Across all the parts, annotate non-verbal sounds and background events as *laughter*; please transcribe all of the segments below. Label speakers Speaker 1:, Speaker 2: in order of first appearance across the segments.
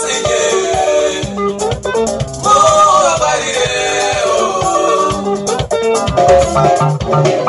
Speaker 1: Thank you.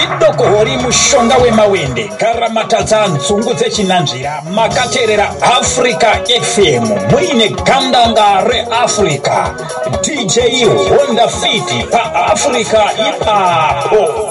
Speaker 1: Chidokohori mushonga wemawende. Karamatadza nzungu dzechinanzvira. Makateerera africa fm muine gandanga reafrica. Dj honda fiti paafrica ipapo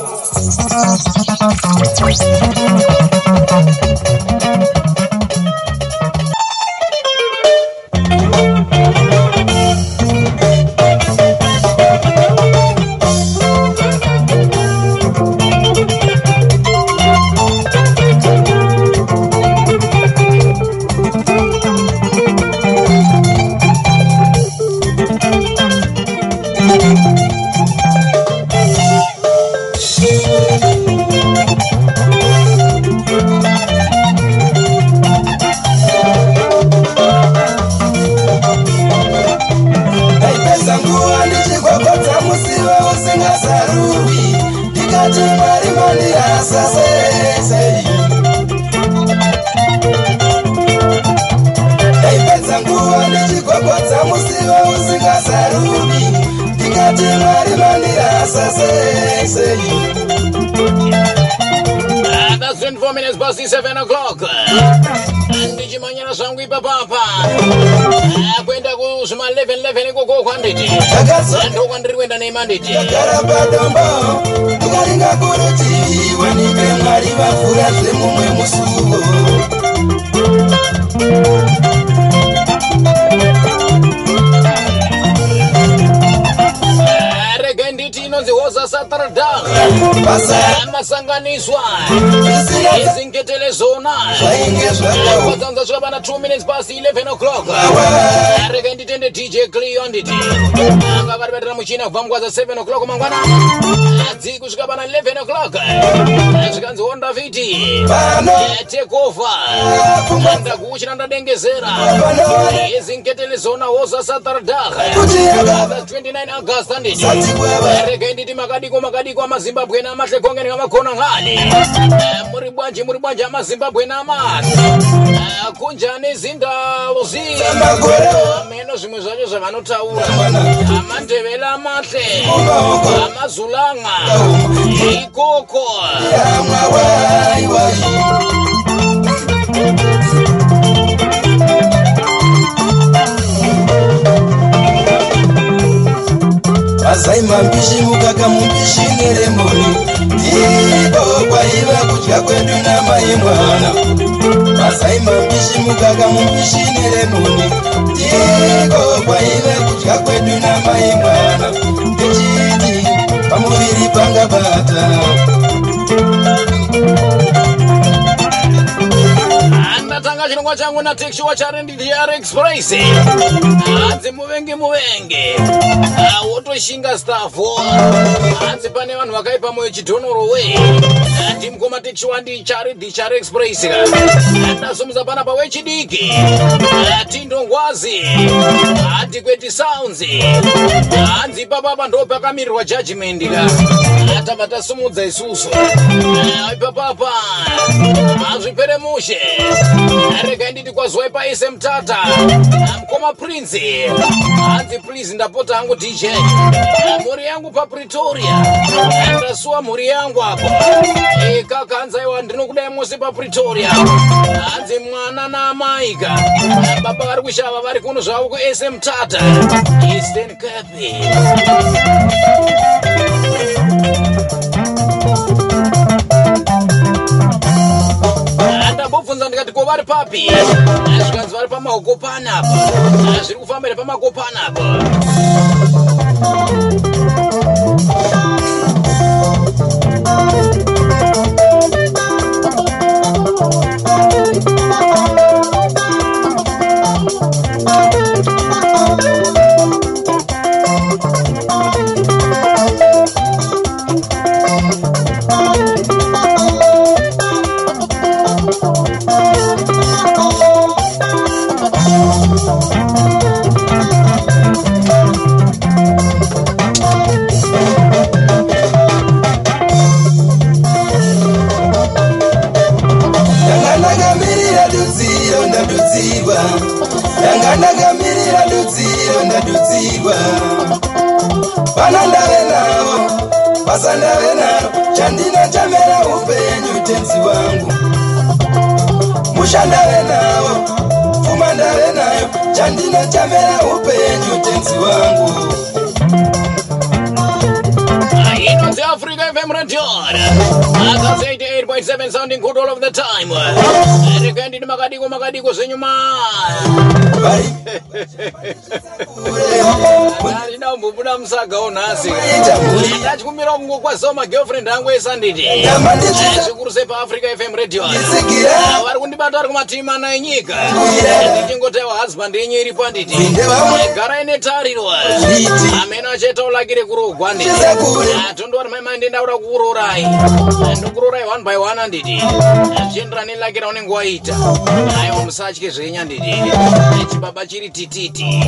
Speaker 2: Manditi garabadombo ukaringa kurutivi wanipe mwari vafura zvemumwe musuwo
Speaker 3: inonzi hoza satradam amasanganiswa izingetele zona. Kwadzanza zvikava na 2 minutes past 11 o'clock. Rega nditende dj cleon nditi. Anga vari vatira muchina kubva mungwaza 7 o'clock mangwana. Adzi kusvika pana 11 o'clock. Zvikanzi honda fiti tekova ndakuuchina ndadengezera izingetele zona hoza satradam 29 august anditi rega nditi makadiko makadiko amazimbabwe namahlekongeni ngamakhona ngani? Muri bwanji muri bwanji amazimbabwe nama kunjani zindawo zimeno zvimwe zvacho zvavanotaura. Amandevele amahle. Amazulanga. Ikoko
Speaker 2: masaima mbishi mukaka mumbishi neremoni ndiko kwaiva kudya kwedu namai mwana. Masaima mbishi mukaka mumbishi neremoni ndiko kwaiva kudya kwedu namai mwana. Ndichiti pamuviri pangabata
Speaker 3: chirongwa changu natekshiwa charendidr express. Hanzi muvenge muvenge Ah, wotoshinga stafo hanzi pane vanhu vakaipa moyo chidhonorowe ndimukoma tekshiwa ndichari dhichar express. Ndasumusa panapa wechidiki Ah, tindongwazi. Hati kweti sounds. Hanzi ipapapa ndo pakamirirwa judgment ka atava tasumudza isusu. Ipapapa hazvipere mushe. Rega nditi kwazuwai paise mutata. Mukoma prince hanzi please ndapota hangu dj mhuri yangu papretoria ndasuwa mhuri yangu apo. Kaka hanzaiwa ndinokudai mose papretoria hanzi mwana naamaika baba vari kushava vari kuno zvavo kuese mutata eastern cape ndambobvunza ndikati ko vari papi? Zvikanzi vari pamahokopana apa. Zviri kufamba here pamakopana apa
Speaker 2: ndanga
Speaker 3: radio akazi 88.7 sounding good all of the time. Rega ndini makadiko makadiko
Speaker 2: kure
Speaker 3: andina kumbobuda musaga unhasi. Ndachikumira kungokwaziwa magirlfriend angu esanditi zvikuru sei paafrica fm radio. Vari kundibata vari kumativi mana enyika. Ndichingotaiwa husband yenyu iri panditi garai netariro.
Speaker 2: Zviti.
Speaker 3: amene achetaulakire kurogwa nditi tondori maimai ndendauda kuurorai ndokurorai one by one anditi zvichienderana nelakira unenge waita aiwa musatye zvenya nditi. Chibaba chiri tititi.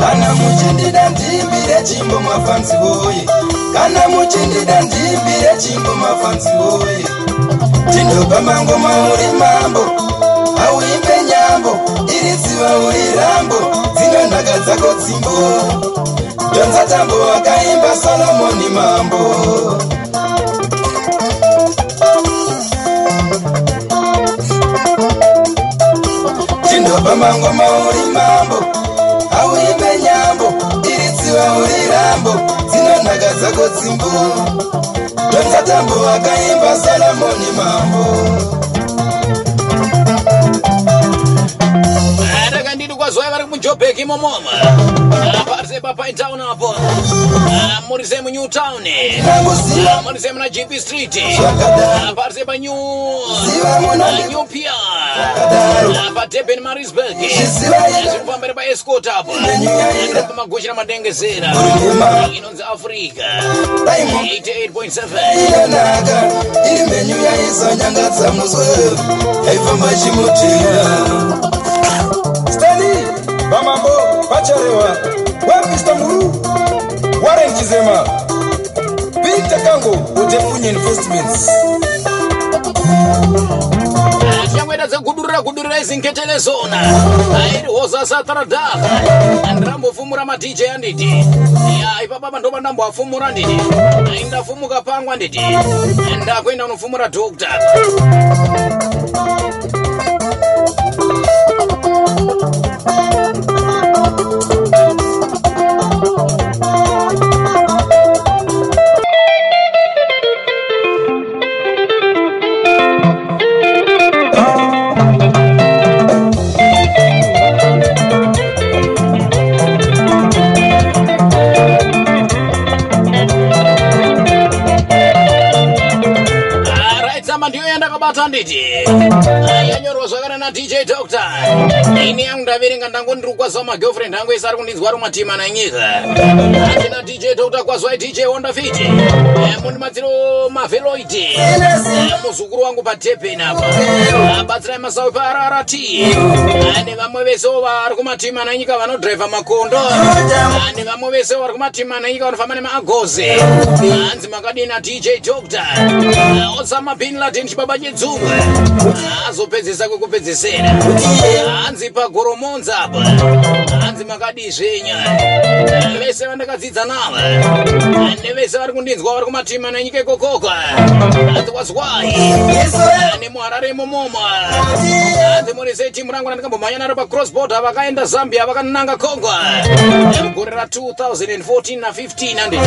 Speaker 2: Kana muchindida ndiimbire chimbo mafanzi woye. Kana muchindida ndiimbire chimbo mafanzi woye. Tindopa mangoma uri mambo auimbe nyambo iri dziva uri rambo dzino nhaka dzako dzimbo. Donza tambo akaimba solomoni mambo tindopa mangoma uri mambo auimbe nyambo iri dziva uri rambo dzino nhaka dzako dzimbo donza tambo akaimba solomoni mambo.
Speaker 3: Rega ndiri kwazuwai vari mujobhek imomoma parise papaitown apo. Muri sei munew town
Speaker 2: nakuziva
Speaker 3: muri sei muna gp street. Parise panew
Speaker 2: ziva kadaro
Speaker 3: padurban marisburg zvirikufambira paescot apo
Speaker 2: Menyu yaira.
Speaker 3: pamagochera madengezera
Speaker 2: Urima.
Speaker 3: inonzi africa
Speaker 2: Daimo.
Speaker 3: 88.7
Speaker 2: inonaka iri menyu yaizonyangadza muswe yaifamba chimutira
Speaker 4: stani vamambo vacharewa wapista muru warren chizema peter kango utefunya investments
Speaker 3: tichangweda dzekugudurira gudurira izinketelezona airi hoza satradaka andirambofumura madj anditi. Ya ipapapa ndoba ndamboafumura nditi. Ndafumuka pangwa nditi. Ndakuenda unofumura dokta ndabata nditi yanyorwa zvakana nadj doctor. Ini yangu ndaverenga ndango ndiri kukwazisa magirlfriend angu ese ari kundinzwa ari matima nanyika handina dj doctor kwazwai dj wondafiti mundimatsiro maveloidi muzukuru wangu patepeni apa. Abatsirai masawi parrt nevamwe vesewo vari kumatima nanyika vanodhiraivha makondo. Nevamwe vesewo vari kumatima nanyika vanofamba nemaagozi hanzi makadini nadj doctor. Osama bin laden chibaba chedzungwe azopedzesa kwekupedzesera hanzi pagoromonza apa hanzi makadizvenya vese vandakadzidza nava nevese vari kundinzwa vari kumatima nenyika ikokoko. Hanzi wazwai nemuharare imomomo hanzi murise timu rangu randikambomhanya naro pacrossborder vakaenda zambia vakananga congo. Mugore ra2014 na15 handiti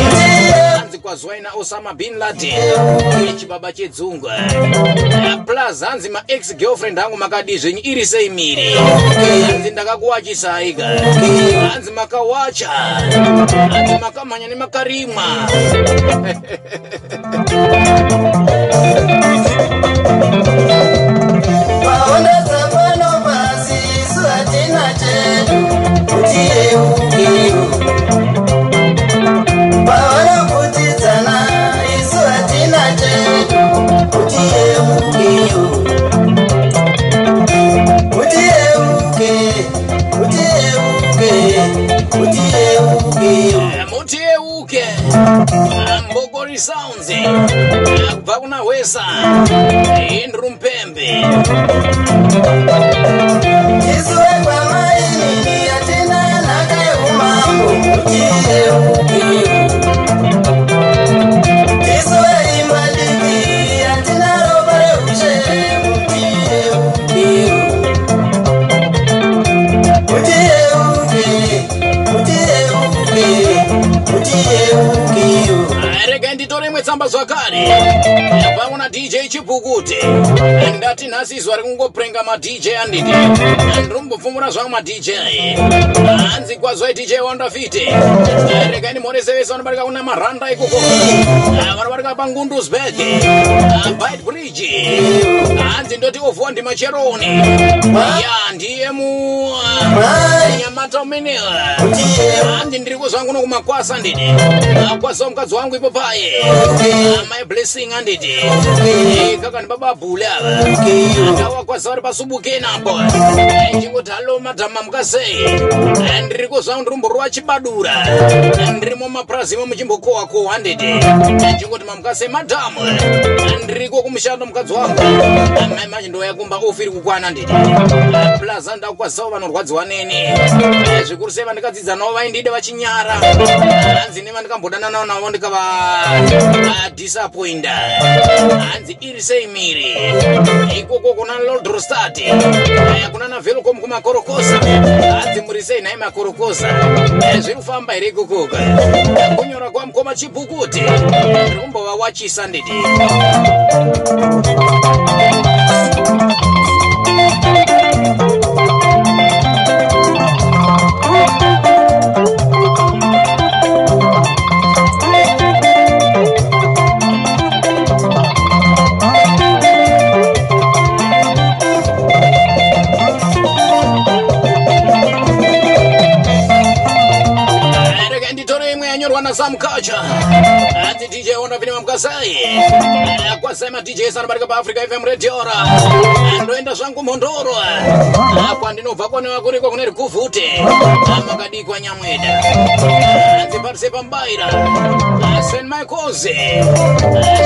Speaker 3: hanzi kwazwai naosama bin laden. Chibaba chedzungwa plus hanzi maex girlfriend hangu makadi zvenyu iri sei miri hanzi ndakakuwachisaika hanzi makawacha hanzi makamhanya nemakarimwa.
Speaker 2: Vaonesa pano pasi isu hatina chedu kuti yeukeyo
Speaker 3: sounds kubva kuna wesa indru mpembe.
Speaker 2: Isu vekwamainini hatina nhaka yeumambo kuti
Speaker 3: rega nditore imwe tsamba zvakare pamwe na dj chipukute ndati nhasi izwa rikungopurenga madj anditi ndiri kumbopfumura zvangu madj hanzi kwazwai dj wandafite rega ndimhorese vese vanobarika kuna maranda ikoko. Vanobarika pangundusburg bit bridge. Hanzi ndoti ovuwa ndima cheroni. Ya ndiye mu nyamata umene hanzi ndiri kuzwa nguno kumakwasa nditi akwasa mukadzi wangu ipo paye my blessing anditi kaka ndibababhule ava akawakwasa vari pasubukeni apo chingoti halo madhama mukasei ndiri kuzva ndiri mborova chibadura ndirimo maprazimo muchimbokohwa-kohwa nditi chingoti mamukasei madhamu ndiriko kumushando mukadzi wangu. Mai manje ndoyakumba ofiri kukwana nditi plaza ndakukwasawo vanorwadziwa neni zvikuru sei vandikadzidza navo vaindide vachinyara hanzi nevandikambodana navo ndikava disappointa hanzi iri sei miri ikoko kuna loldrostat kuna navelcom kumakorokosa. Hanzi muri sei nhai makorokosa. Zviri kufamba here ikokoka kunyora kwamukoma chibhukuti. Ndiri kumbovawachisa nditi yanyorwa nasam culture hanzi dj ondapine mamukasai kwasai madj ese anobarika paafrica fm rediora ndoenda zvangu mhondoro. Kwandinobva konewa kuriko kune rikuvhute makadikwa nyamweda. Hanzi parise pambaira. St michaels.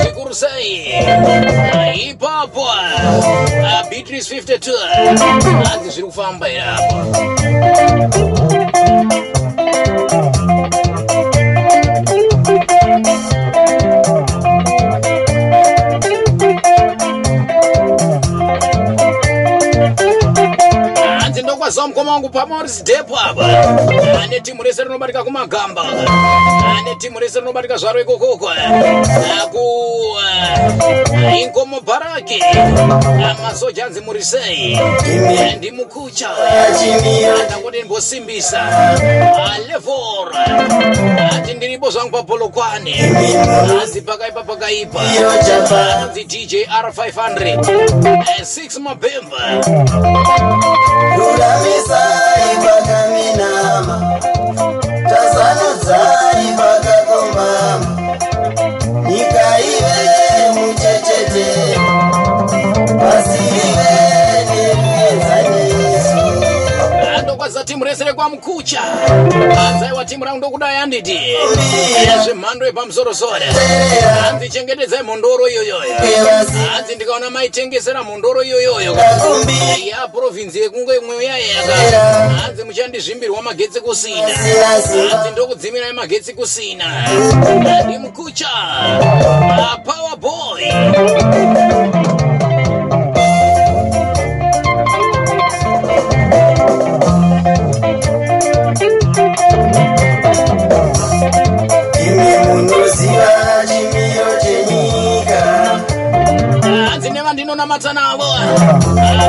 Speaker 3: Zvikuru sei. Ipapo beatrice 52 hanzi zviri kufamba irapo ndokwaziwa mukoma wangu pamoris depo apa. Ane timu rese rinobatika kumagamba. Ane timu rese rinobatika zvaro ikokoko ku inkomo bharaki masoja anzi murisei ndimukucha ndangoti ndimbosimbisa levora ati ndiripo zvangu papolokwane anzi pakaipa pakaipa anzi dj r500 6 mabhemba.
Speaker 2: Ruramisai pakaminama tasanudzai
Speaker 3: timu rese rekwamukucha anzaiwa timu rangu ndokudai anditi. Zvemhando yepamusorosoro hanzi chengetedzai mhondoro iyoyoyo. Hanzi ndikaona maitengesera mhondoro iyoyoyo.
Speaker 2: Kakumbi
Speaker 3: yaprovinzi yekunge imwe yayaka. Hanzi muchandizvimbirwa magetsi kusina. Hanzi ndokudzimirai magetsi kusina. Ndimukucha power hanzi nevandinonamata navo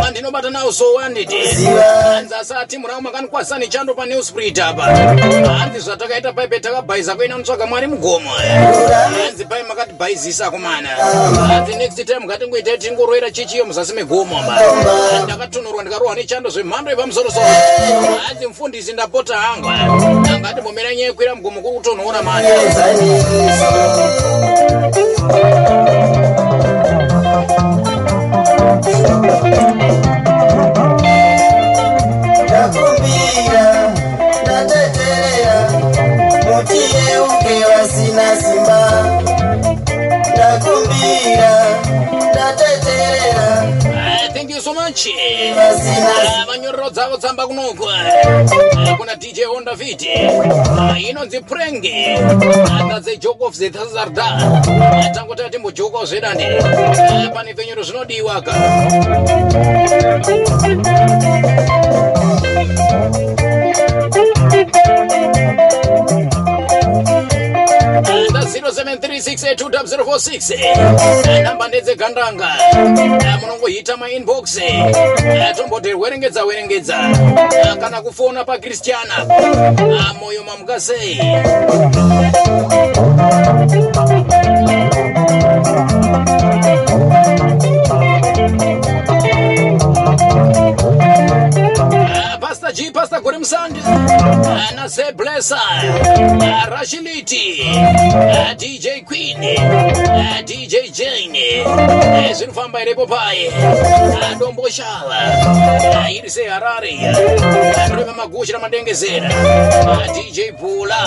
Speaker 3: vandinobata navo sowanditi
Speaker 2: ziva
Speaker 3: hanzi asati murao makanikwasisa nechando panewsprit apa? Hanzi zvatakaita paipe takabhaiza kuina mutsvaga mwari mugomo. Hanzi pai makatibhaizisa kumana hanzi next time ngatingoitai tingorwera chichiyo muzasi megomo ba ndakatonhorwa ndikarohwa nechando zvemhando yepamusorosoro. Hanzi mufundisi ndapota hangu angati mbomera nyaya yekwira mugomo kuri kutonhora mani
Speaker 2: nakumbira natetelea mutiyeuke
Speaker 3: wasina thank you much
Speaker 2: vasina
Speaker 3: Ah, vanyorero dzavo tsamba kunoko Ah, kuna dj honda viti. Ah, inonzi prenge. That's joke of the thazarda. Tangoti timbojokawo zvedande pane penyero zvinodiwa ka. Zero 073682046 namba ndedzegandanga munongohita mainbox tombotiwerengetsa werengedza kana kufona pakristiana moyo mamuka sei G, Pastor Gore Msandi, Nase Blessa, Ah, Rashiliti, DJ Queen, DJ Jane, Eh, zvinofamba irepo paye Ah, Dombo Shala, Ah, Irise Harare, Ah, Rema Maguchi Ramadengezera, Ah, DJ Pula,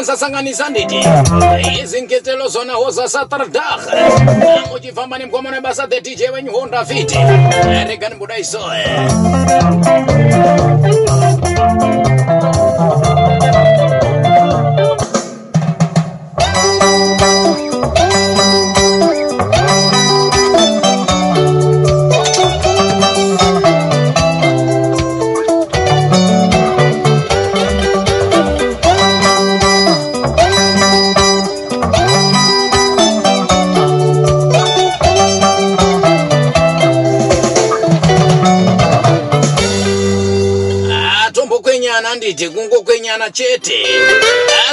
Speaker 3: kungodzanganisa sanganisa nditi izingetelo zona hoza satardah muchifamba nemgoma nebasa the dj wenyu honda fit. Rega nimbudaisoe kungokwenyana chete.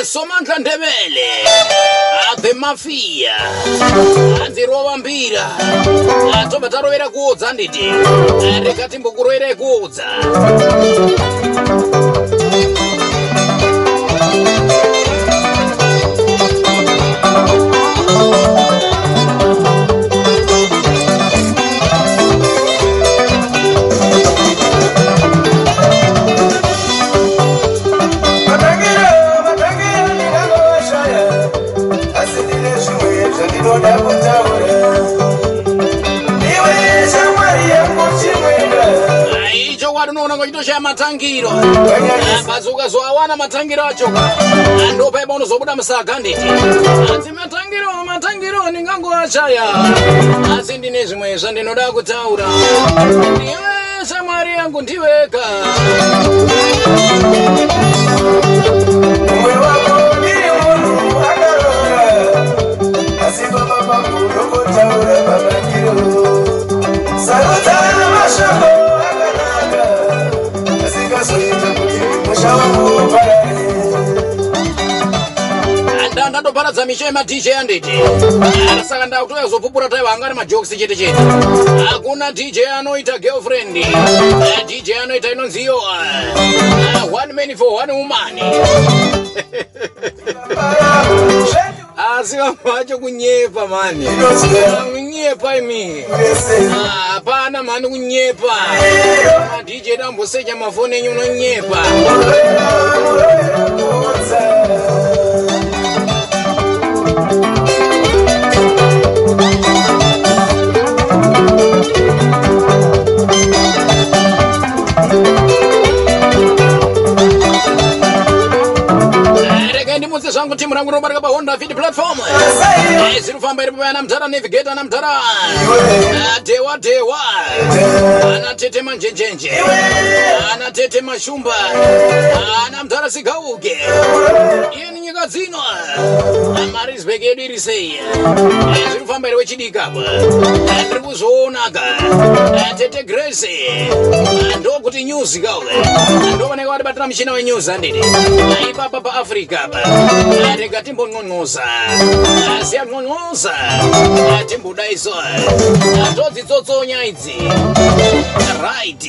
Speaker 3: Somandla ndebele the mafia hanzi rova mbira tomba tarovera kuodza nditi reka timbokurovera kuodza ukazoawana matangiro acho. Ka ndopaipa unozobuda musaga nditi. Asi matangiro matangiro ndingango ndakashaya asi ndine zvimwe zvandinoda kutaura. Ndiwe shamwari yangu ndiweka
Speaker 2: umwe wako ndiri munhu akaronga asi baba vangu ndokotaura babandiro
Speaker 3: Ndatoparadza misha yemadj anditi. Saka ndakutoya zopupura taiva anga ari majokisi chete chete. Hakuna dj anoita girlfriend. Dj anoita inonziyo eh, one man for one woman. *laughs* Asi vamwe vacho kunyepa mani. Kunyepa imi Ah, hapana mani kunyepa. Madj dambosecha mafoni enyu unonyepa timu rangu rinobarika pahonda fit platform. Ziri kufamba iri papa ana mutara navigata ana mutara Ah, dewa dewa. Ana tete manjenjenje. Ana tete mashumba. Ana mutara sigauke ini nyika dzino. Marisbek yedu iri sei? Eh, zviri kufamba iri wechidikapa Eh, ndiri kuzvoonaka Eh, tete grace. Ndokuti news kauke ndo vanenge vatibatira muchina wenews handiti ipapa paafrica pa rega timbon'on'oza siyan'on'oza Ah, timbudaiso Ah, todzitsotsonya idzi. Right.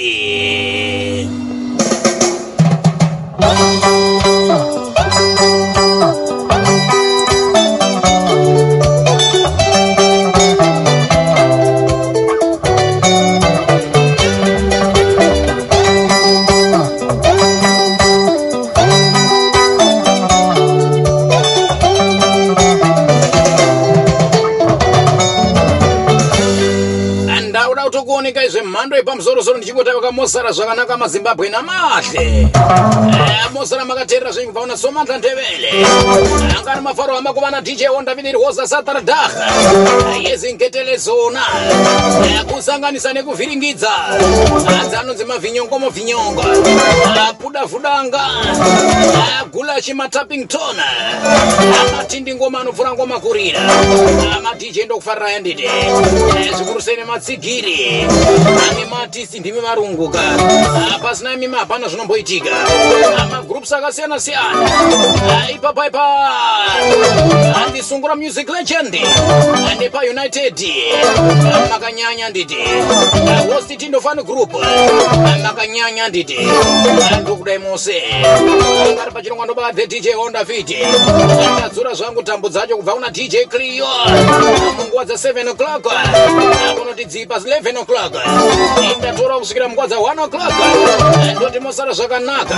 Speaker 3: ndauda mhando yepamusoro-soro ndichingotaiva mosara zvakanaka mazimbabwe namahle. Eh, mosara makateerera zvenyu kubva una somandla ndevele angari mafaro amakuvana dj wondavidiri hoza satardhaha yezingetelezona Eh, kusanganisa nekuvhiringidza. Adzi anonzi mavhinyongo movhinyongo pudafudanga gulashi mataping tona amatindi ngoma anopfura ngoma kurira. Amadj ndokufarira yandidi zvikuru sei nematsigiri nematisi ndimi marunguka Ah, pasina mimi hapana zvinomboitika. Magroups akasiyana siyana. Ah, ipapa ipa andisungura music legend. Nepaunited Ah, makanyanya nditi host tindofani group. Makanyanya nditi ndokudai mose. Angari pachirongwa ndobaka the dj honda fit. Ndadzura zvangu tambo dzacho kubva kuna dj clio munguva dza 7 o'clock. Unotidzipa 11 o'clock. Indatora kusvikira munguva dza 1 o'clock. Toti mosara zvakanaka.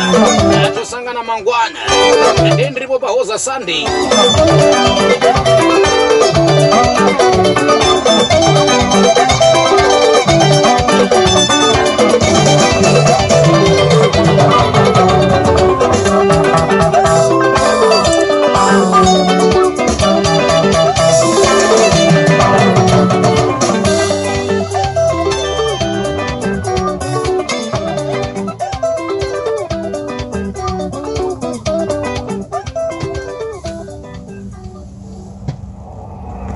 Speaker 3: Tosangana mangwana. Ndendiripo pahoza sunday